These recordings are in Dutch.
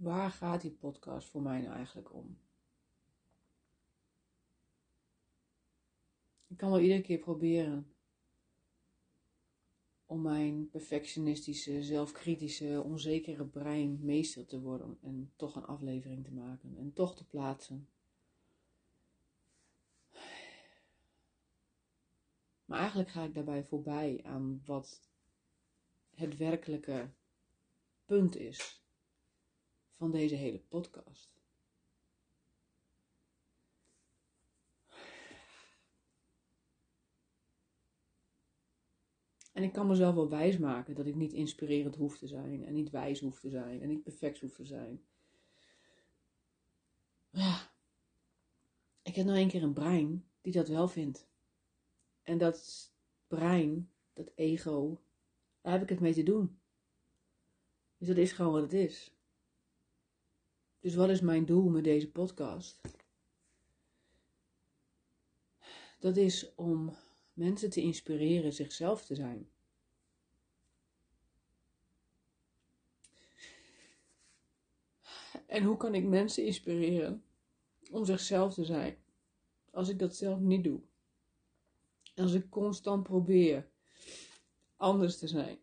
waar gaat die podcast voor mij nou eigenlijk om? Ik kan wel iedere keer proberen om mijn perfectionistische, zelfkritische, onzekere brein meester te worden en toch een aflevering te maken en toch te plaatsen. Maar eigenlijk ga ik daarbij voorbij aan wat het werkelijke punt is van deze hele podcast. En ik kan mezelf wel wijsmaken dat ik niet inspirerend hoef te zijn. En niet wijs hoef te zijn. En niet perfect hoef te zijn. Ja. Ik heb nou een keer een brein die dat wel vindt. En dat brein, dat ego, daar heb ik het mee te doen. Dus dat is gewoon wat het is. Dus wat is mijn doel met deze podcast? Dat is om mensen te inspireren zichzelf te zijn. En hoe kan ik mensen inspireren om zichzelf te zijn als ik dat zelf niet doe? Als ik constant probeer anders te zijn.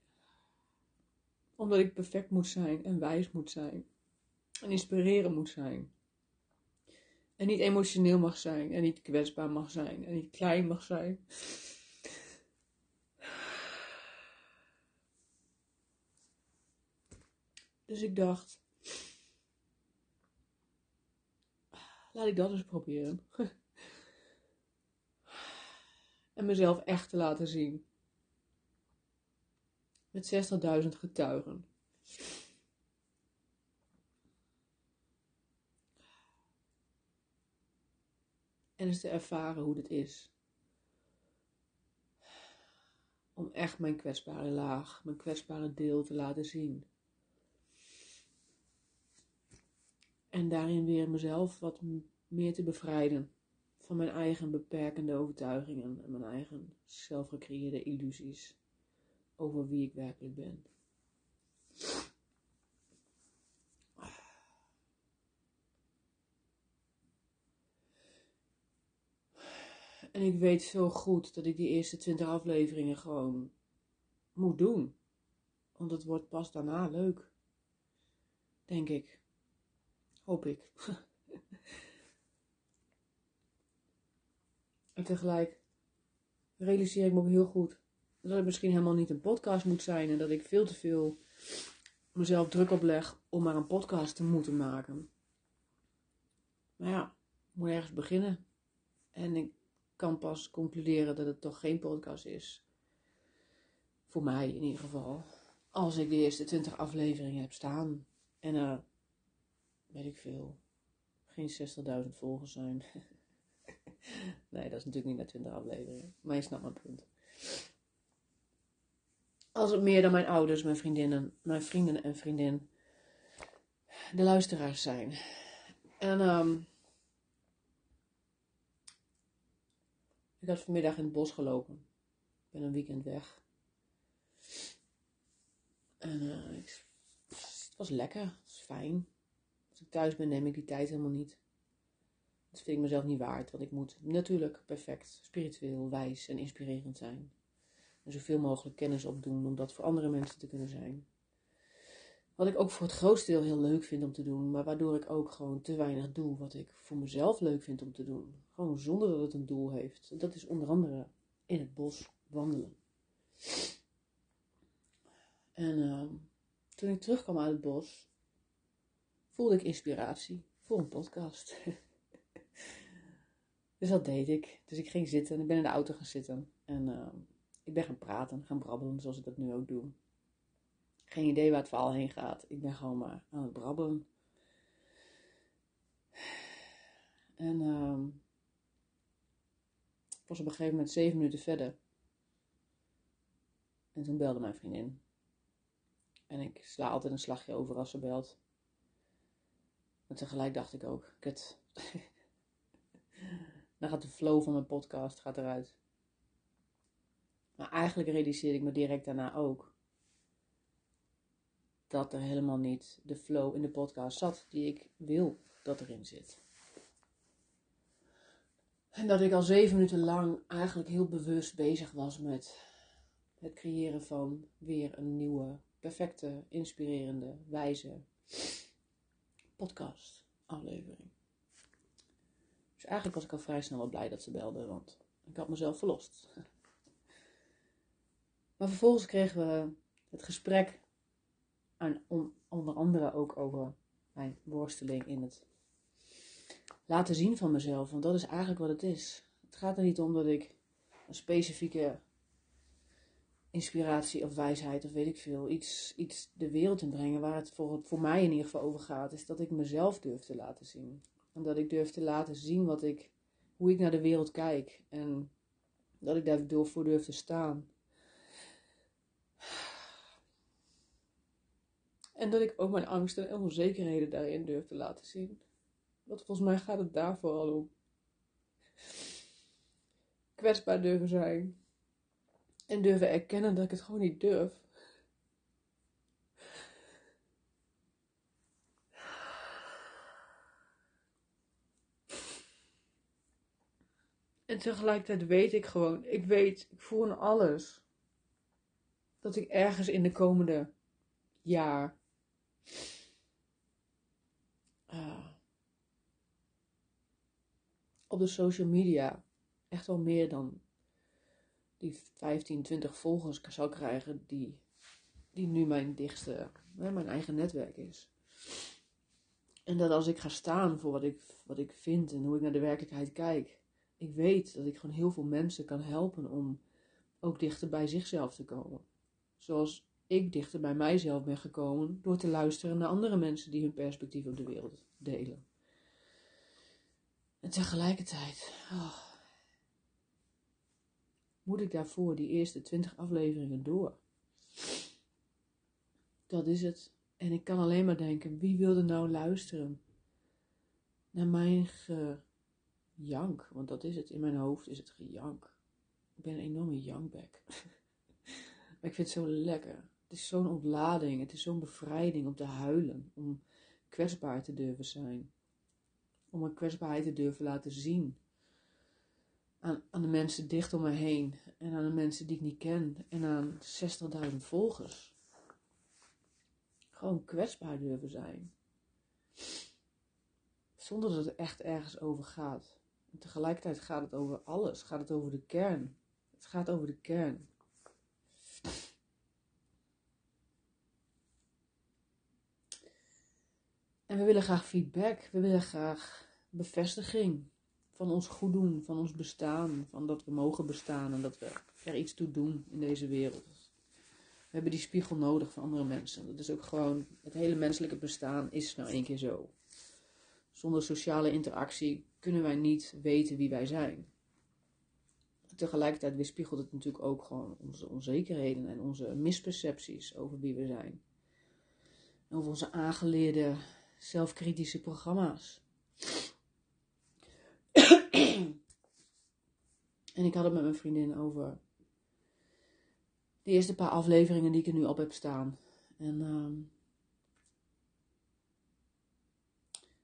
Omdat ik perfect moet zijn en wijs moet zijn. En inspireren moet zijn. En niet emotioneel mag zijn. En niet kwetsbaar mag zijn. En niet klein mag zijn. Dus ik dacht, laat ik dat eens proberen. en mezelf echt te laten zien. Met 60.000 getuigen. En eens te ervaren hoe dit is. Om echt mijn kwetsbare laag, mijn kwetsbare deel te laten zien. En daarin weer mezelf wat meer te bevrijden van mijn eigen beperkende overtuigingen en mijn eigen zelfgecreëerde illusies over wie ik werkelijk ben. En ik weet zo goed dat ik die eerste twintig afleveringen gewoon moet doen. Want het wordt pas daarna leuk. Denk ik. Hoop ik. en tegelijk realiseer ik me ook heel goed dat het misschien helemaal niet een podcast moet zijn en dat ik veel te veel mezelf druk opleg om maar een podcast te moeten maken. Maar ja, ik moet ergens beginnen. En ik kan pas concluderen dat het toch geen podcast is. Voor mij in ieder geval. Als ik de eerste 20 afleveringen heb staan. En er, weet ik veel, geen 60.000 volgers zijn. nee, dat is natuurlijk niet na 20 afleveringen. Maar je snapt mijn punt. Als het meer dan mijn ouders, mijn vriendinnen, mijn vrienden en vriendin de luisteraars zijn. En um, ik had vanmiddag in het bos gelopen. Ik ben een weekend weg. En uh, ik, het was lekker, het was fijn. Als ik thuis ben, neem ik die tijd helemaal niet. Dat vind ik mezelf niet waard, want ik moet natuurlijk perfect, spiritueel, wijs en inspirerend zijn. En zoveel mogelijk kennis opdoen om dat voor andere mensen te kunnen zijn. Wat ik ook voor het grootste deel heel leuk vind om te doen, maar waardoor ik ook gewoon te weinig doe wat ik voor mezelf leuk vind om te doen. Gewoon zonder dat het een doel heeft. Dat is onder andere in het bos wandelen. En uh, toen ik terugkwam uit het bos, voelde ik inspiratie voor een podcast. dus dat deed ik. Dus ik ging zitten en ik ben in de auto gaan zitten. En uh, ik ben gaan praten, gaan brabbelen zoals ik dat nu ook doe. Geen idee waar het verhaal heen gaat. Ik ben gewoon maar aan het brabbelen. En ik was op een gegeven moment zeven minuten verder. En toen belde mijn vriendin. En ik sla altijd een slagje over als ze belt. Maar tegelijk dacht ik ook, kut. Dan gaat de flow van mijn podcast gaat eruit. Maar eigenlijk realiseerde ik me direct daarna ook dat er helemaal niet de flow in de podcast zat die ik wil dat erin zit. En dat ik al zeven minuten lang eigenlijk heel bewust bezig was met het creëren van weer een nieuwe, perfecte, inspirerende, wijze podcast aflevering. Dus eigenlijk was ik al vrij snel wel blij dat ze belde, want ik had mezelf verlost. Maar vervolgens kregen we het gesprek aan, onder andere ook over mijn worsteling in het laten zien van mezelf. Want dat is eigenlijk wat het is. Het gaat er niet om dat ik een specifieke inspiratie of wijsheid of weet ik veel, iets, iets de wereld in brengen. Waar het voor, voor mij in ieder geval over gaat, is dat ik mezelf durf te laten zien. En dat ik durf te laten zien wat ik, hoe ik naar de wereld kijk. En dat ik daar voor durf te staan. En dat ik ook mijn angsten en onzekerheden daarin durf te laten zien. Want volgens mij gaat het daar vooral om. Kwetsbaar durven zijn. En durven erkennen dat ik het gewoon niet durf. En tegelijkertijd weet ik gewoon, ik weet, ik voel in alles dat ik ergens in de komende jaar uh, op de social media echt wel meer dan die 15, 20 volgers zou krijgen die, die nu mijn dichtste, mijn eigen netwerk is. En dat als ik ga staan voor wat ik, wat ik vind en hoe ik naar de werkelijkheid kijk, ik weet dat ik gewoon heel veel mensen kan helpen om ook dichter bij zichzelf te komen. Zoals ik dichter bij mijzelf ben gekomen door te luisteren naar andere mensen die hun perspectief op de wereld delen. En tegelijkertijd oh, moet ik daarvoor die eerste twintig afleveringen door. Dat is het. En ik kan alleen maar denken, wie wilde nou luisteren naar mijn gejank? Want dat is het. In mijn hoofd is het gejank. Ik ben een enorme jankbek. maar ik vind het zo lekker. Het is zo'n ontlading. Het is zo'n bevrijding om te huilen. Om kwetsbaar te durven zijn om mijn kwetsbaarheid te durven laten zien. Aan, aan de mensen dicht om me heen en aan de mensen die ik niet ken en aan 60.000 volgers. Gewoon kwetsbaar durven zijn. Zonder dat het echt ergens over gaat. En tegelijkertijd gaat het over alles. Gaat het over de kern. Het gaat over de kern. En we willen graag feedback. We willen graag bevestiging van ons goed doen, van ons bestaan, van dat we mogen bestaan en dat we er iets toe doen in deze wereld. We hebben die spiegel nodig van andere mensen. Dat is ook gewoon, het hele menselijke bestaan is nou één keer zo. Zonder sociale interactie kunnen wij niet weten wie wij zijn. Tegelijkertijd weerspiegelt het natuurlijk ook gewoon onze onzekerheden en onze mispercepties over wie we zijn. Over onze aangeleerde zelfkritische programma's. En ik had het met mijn vriendin over de eerste paar afleveringen die ik er nu op heb staan. En uh,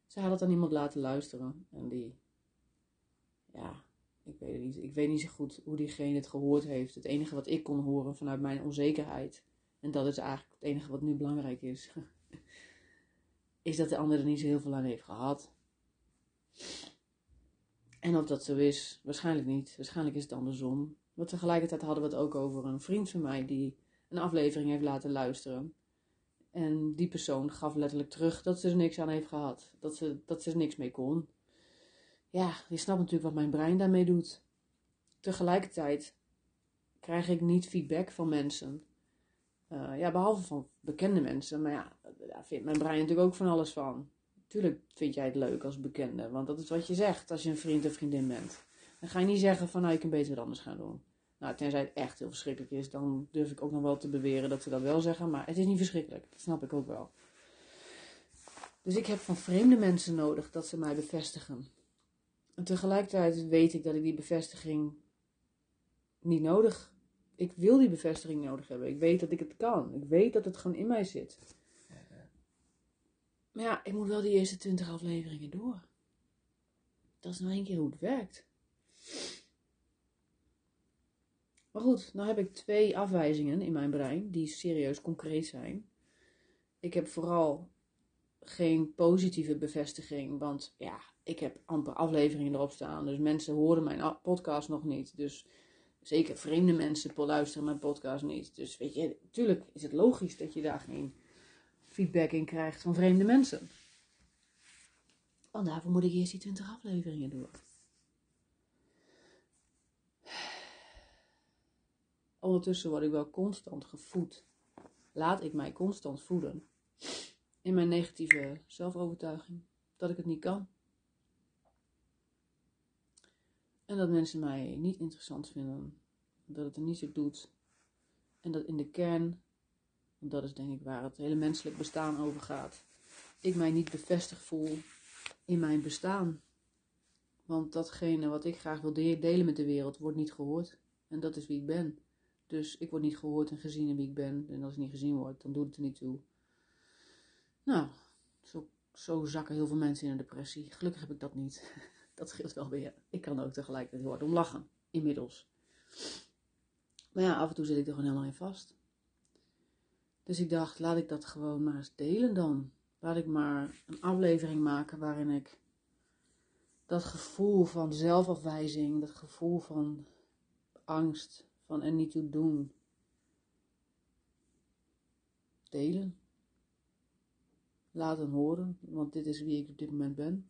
ze had het aan iemand laten luisteren. En die, ja, ik weet, niet, ik weet niet zo goed hoe diegene het gehoord heeft. Het enige wat ik kon horen vanuit mijn onzekerheid, en dat is eigenlijk het enige wat nu belangrijk is, is dat de ander er niet zo heel veel aan heeft gehad. En of dat zo is, waarschijnlijk niet. Waarschijnlijk is het andersom. Maar tegelijkertijd hadden we het ook over een vriend van mij die een aflevering heeft laten luisteren. En die persoon gaf letterlijk terug dat ze er niks aan heeft gehad. Dat ze, dat ze er niks mee kon. Ja, je snapt natuurlijk wat mijn brein daarmee doet. Tegelijkertijd krijg ik niet feedback van mensen. Uh, ja, behalve van bekende mensen. Maar ja, daar vindt mijn brein natuurlijk ook van alles van. Tuurlijk vind jij het leuk als bekende, want dat is wat je zegt als je een vriend of vriendin bent. Dan ga je niet zeggen van nou, je kan beter wat anders gaan doen. Nou, tenzij het echt heel verschrikkelijk is, dan durf ik ook nog wel te beweren dat ze dat wel zeggen. Maar het is niet verschrikkelijk, dat snap ik ook wel. Dus ik heb van vreemde mensen nodig dat ze mij bevestigen. En tegelijkertijd weet ik dat ik die bevestiging niet nodig. Ik wil die bevestiging nodig hebben. Ik weet dat ik het kan. Ik weet dat het gewoon in mij zit. Maar ja, ik moet wel die eerste 20 afleveringen door. Dat is nou één keer hoe het werkt. Maar goed, nou heb ik twee afwijzingen in mijn brein die serieus concreet zijn. Ik heb vooral geen positieve bevestiging, want ja, ik heb amper afleveringen erop staan. Dus mensen horen mijn podcast nog niet. Dus zeker vreemde mensen luisteren mijn podcast niet. Dus weet je, natuurlijk is het logisch dat je daar geen feedback in krijgt van vreemde mensen. Want daarvoor moet ik eerst die 20 afleveringen door. Ondertussen word ik wel constant gevoed. Laat ik mij constant voeden. In mijn negatieve zelfovertuiging. Dat ik het niet kan. En dat mensen mij niet interessant vinden. Dat het er niet zo doet. En dat in de kern, want dat is denk ik waar het hele menselijk bestaan over gaat. Ik mij niet bevestigd voel in mijn bestaan. Want datgene wat ik graag wil delen met de wereld wordt niet gehoord. En dat is wie ik ben. Dus ik word niet gehoord en gezien in wie ik ben. En als ik niet gezien word, dan doet het er niet toe. Nou, zo, zo zakken heel veel mensen in een depressie. Gelukkig heb ik dat niet. Dat scheelt wel weer. Ik kan ook tegelijkertijd hard om lachen. Inmiddels. Maar ja, af en toe zit ik er gewoon helemaal in vast. Dus ik dacht, laat ik dat gewoon maar eens delen dan. Laat ik maar een aflevering maken waarin ik dat gevoel van zelfafwijzing, dat gevoel van angst, van er niet toe doen, delen. Laten horen, want dit is wie ik op dit moment ben.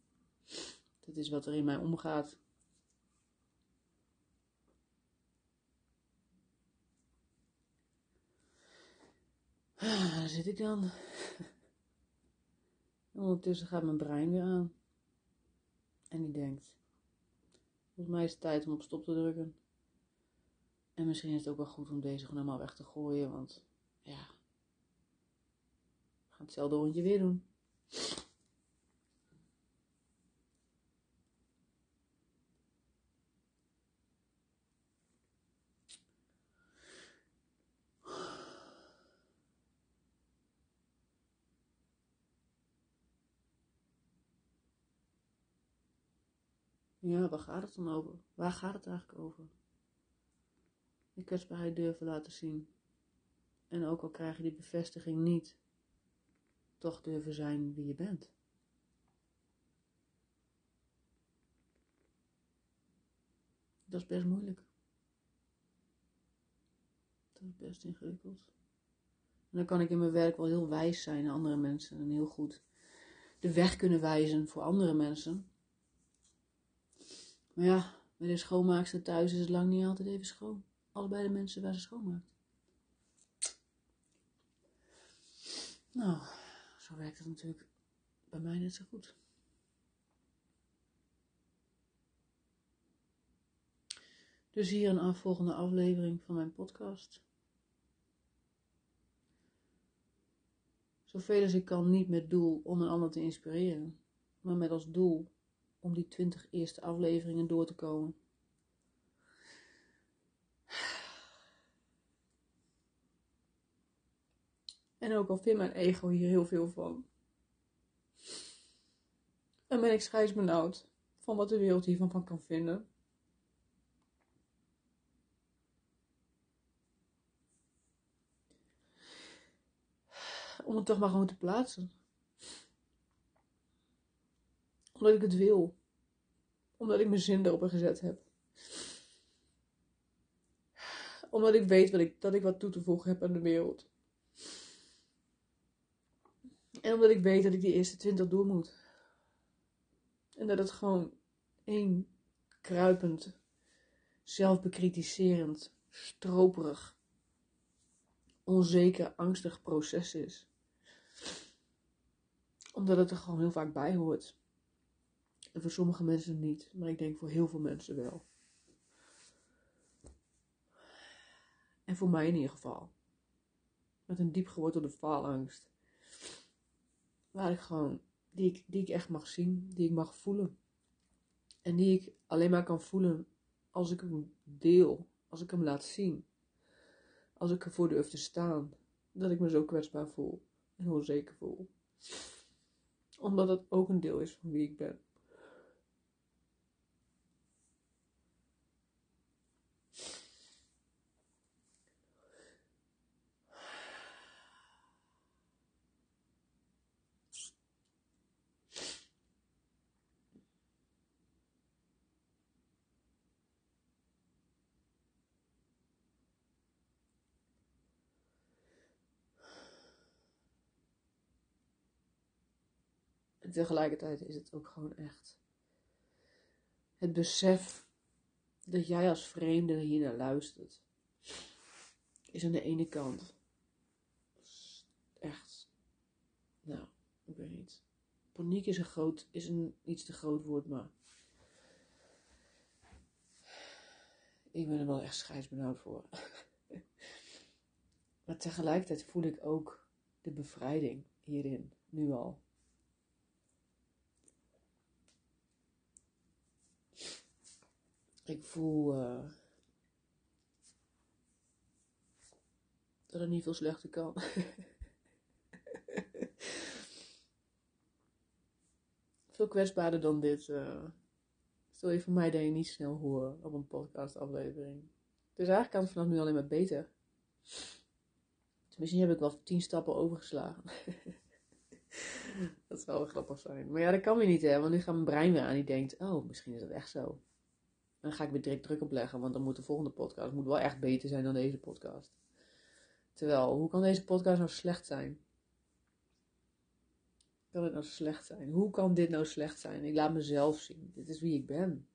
Dit is wat er in mij omgaat. Ah, daar zit ik dan. ondertussen gaat mijn brein weer aan. En die denkt: Volgens mij is het tijd om op stop te drukken. En misschien is het ook wel goed om deze gewoon helemaal weg te gooien, want ja. We gaan hetzelfde rondje weer doen. Ja, waar gaat het dan over? Waar gaat het eigenlijk over? Je kwetsbaarheid durven laten zien. En ook al krijg je die bevestiging niet, toch durven zijn wie je bent. Dat is best moeilijk. Dat is best ingewikkeld. En dan kan ik in mijn werk wel heel wijs zijn aan andere mensen en heel goed de weg kunnen wijzen voor andere mensen. Maar ja, bij de schoonmaakster thuis is het lang niet altijd even schoon. Allebei de mensen waar ze schoonmaakt. Nou, zo werkt het natuurlijk bij mij net zo goed. Dus hier een afvolgende aflevering van mijn podcast. Zoveel als ik kan, niet met doel om een ander te inspireren, maar met als doel om die twintig eerste afleveringen door te komen. En ook al vindt mijn ego hier heel veel van. En ben ik schijs benauwd van wat de wereld hiervan van kan vinden. Om het toch maar gewoon te plaatsen. Omdat ik het wil. Omdat ik mijn zin erop gezet heb. Omdat ik weet wat ik, dat ik wat toe te voegen heb aan de wereld. En omdat ik weet dat ik die eerste twintig door moet. En dat het gewoon één kruipend, zelfbekritiserend, stroperig, onzeker, angstig proces is. Omdat het er gewoon heel vaak bij hoort. En voor sommige mensen niet, maar ik denk voor heel veel mensen wel. En voor mij in ieder geval. Met een diep gewortelde faalangst. Waar ik gewoon, die ik, die ik echt mag zien, die ik mag voelen. En die ik alleen maar kan voelen als ik hem deel, als ik hem laat zien. Als ik ervoor durf te staan, dat ik me zo kwetsbaar voel en onzeker voel. Omdat het ook een deel is van wie ik ben. En tegelijkertijd is het ook gewoon echt het besef dat jij als vreemde hier naar luistert. Is aan de ene kant echt, nou, ik weet niet. Paniek is een, groot, is een iets te groot woord, maar ik ben er wel echt scheidsbenauwd voor. maar tegelijkertijd voel ik ook de bevrijding hierin, nu al. Ik voel uh, dat het niet veel slechter kan. veel kwetsbaarder dan dit. Uh, stel je voor mij dat je niet snel horen op een podcastaflevering. Dus eigenlijk kan het vanaf nu alleen maar beter. Misschien heb ik wel tien stappen overgeslagen. dat zou wel grappig zijn. Maar ja, dat kan weer niet, hè? Want nu gaat mijn brein weer aan. Die denkt, oh, misschien is dat echt zo dan ga ik weer direct druk op leggen, want dan moet de volgende podcast moet wel echt beter zijn dan deze podcast. Terwijl, hoe kan deze podcast nou slecht zijn? Kan het nou slecht zijn? Hoe kan dit nou slecht zijn? Ik laat mezelf zien. Dit is wie ik ben.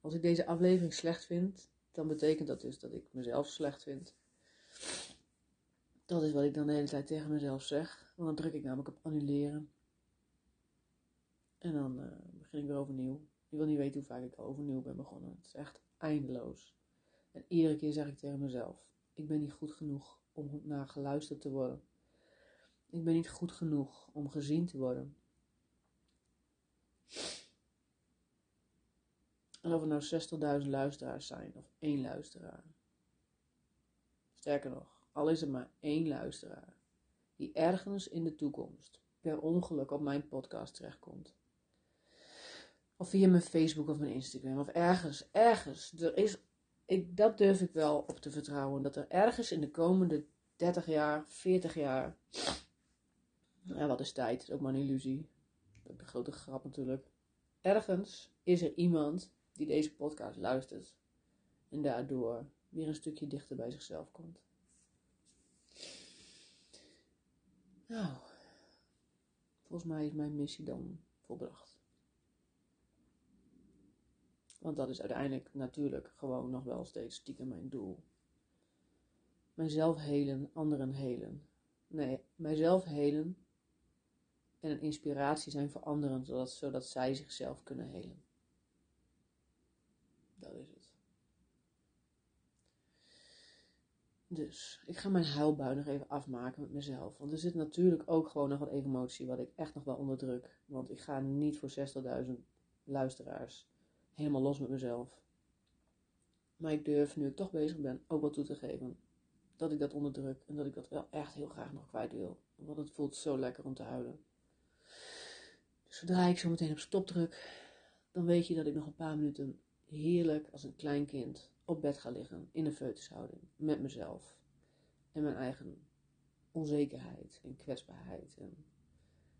Als ik deze aflevering slecht vind, dan betekent dat dus dat ik mezelf slecht vind. Dat is wat ik dan de hele tijd tegen mezelf zeg. Want dan druk ik namelijk op annuleren. En dan uh, begin ik weer overnieuw. Je wil niet weten hoe vaak ik overnieuw ben begonnen. Het is echt eindeloos. En iedere keer zeg ik tegen mezelf: ik ben niet goed genoeg om naar geluisterd te worden. Ik ben niet goed genoeg om gezien te worden. En of er nou 60.000 luisteraars zijn of één luisteraar. Sterker nog, al is er maar één luisteraar die ergens in de toekomst per ongeluk op mijn podcast terechtkomt of via mijn Facebook of mijn Instagram. Of ergens, ergens. Er is, ik, dat durf ik wel op te vertrouwen. Dat er ergens in de komende 30 jaar, 40 jaar. Ja, wat is tijd? Is ook maar een illusie. Dat is een grote grap natuurlijk. Ergens is er iemand die deze podcast luistert. En daardoor weer een stukje dichter bij zichzelf komt. Nou, volgens mij is mijn missie dan volbracht. Want dat is uiteindelijk natuurlijk gewoon nog wel steeds stiekem mijn doel. Mijzelf helen, anderen helen. Nee, mijzelf helen en een inspiratie zijn voor anderen, zodat, zodat zij zichzelf kunnen helen. Dat is het. Dus ik ga mijn huilbui nog even afmaken met mezelf. Want er zit natuurlijk ook gewoon nog wat emotie wat ik echt nog wel onderdruk. Want ik ga niet voor 60.000 luisteraars helemaal los met mezelf. Maar ik durf, nu ik toch bezig ben, ook wel toe te geven dat ik dat onderdruk en dat ik dat wel echt heel graag nog kwijt wil. Want het voelt zo lekker om te huilen. Dus zodra ik zo meteen op stop druk, dan weet je dat ik nog een paar minuten heerlijk als een klein kind op bed ga liggen in een foetushouding met mezelf en mijn eigen onzekerheid en kwetsbaarheid en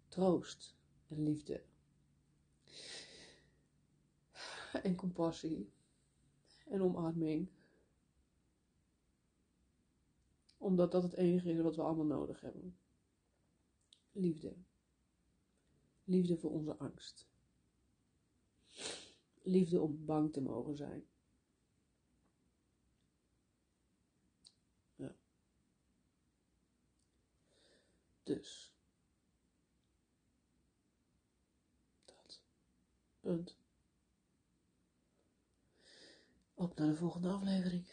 troost en liefde en compassie en omarming. Omdat dat het enige is wat we allemaal nodig hebben. Liefde. Liefde voor onze angst. Liefde om bang te mogen zijn. Ja. Dus. Dat. Punt. Op naar de volgende aflevering.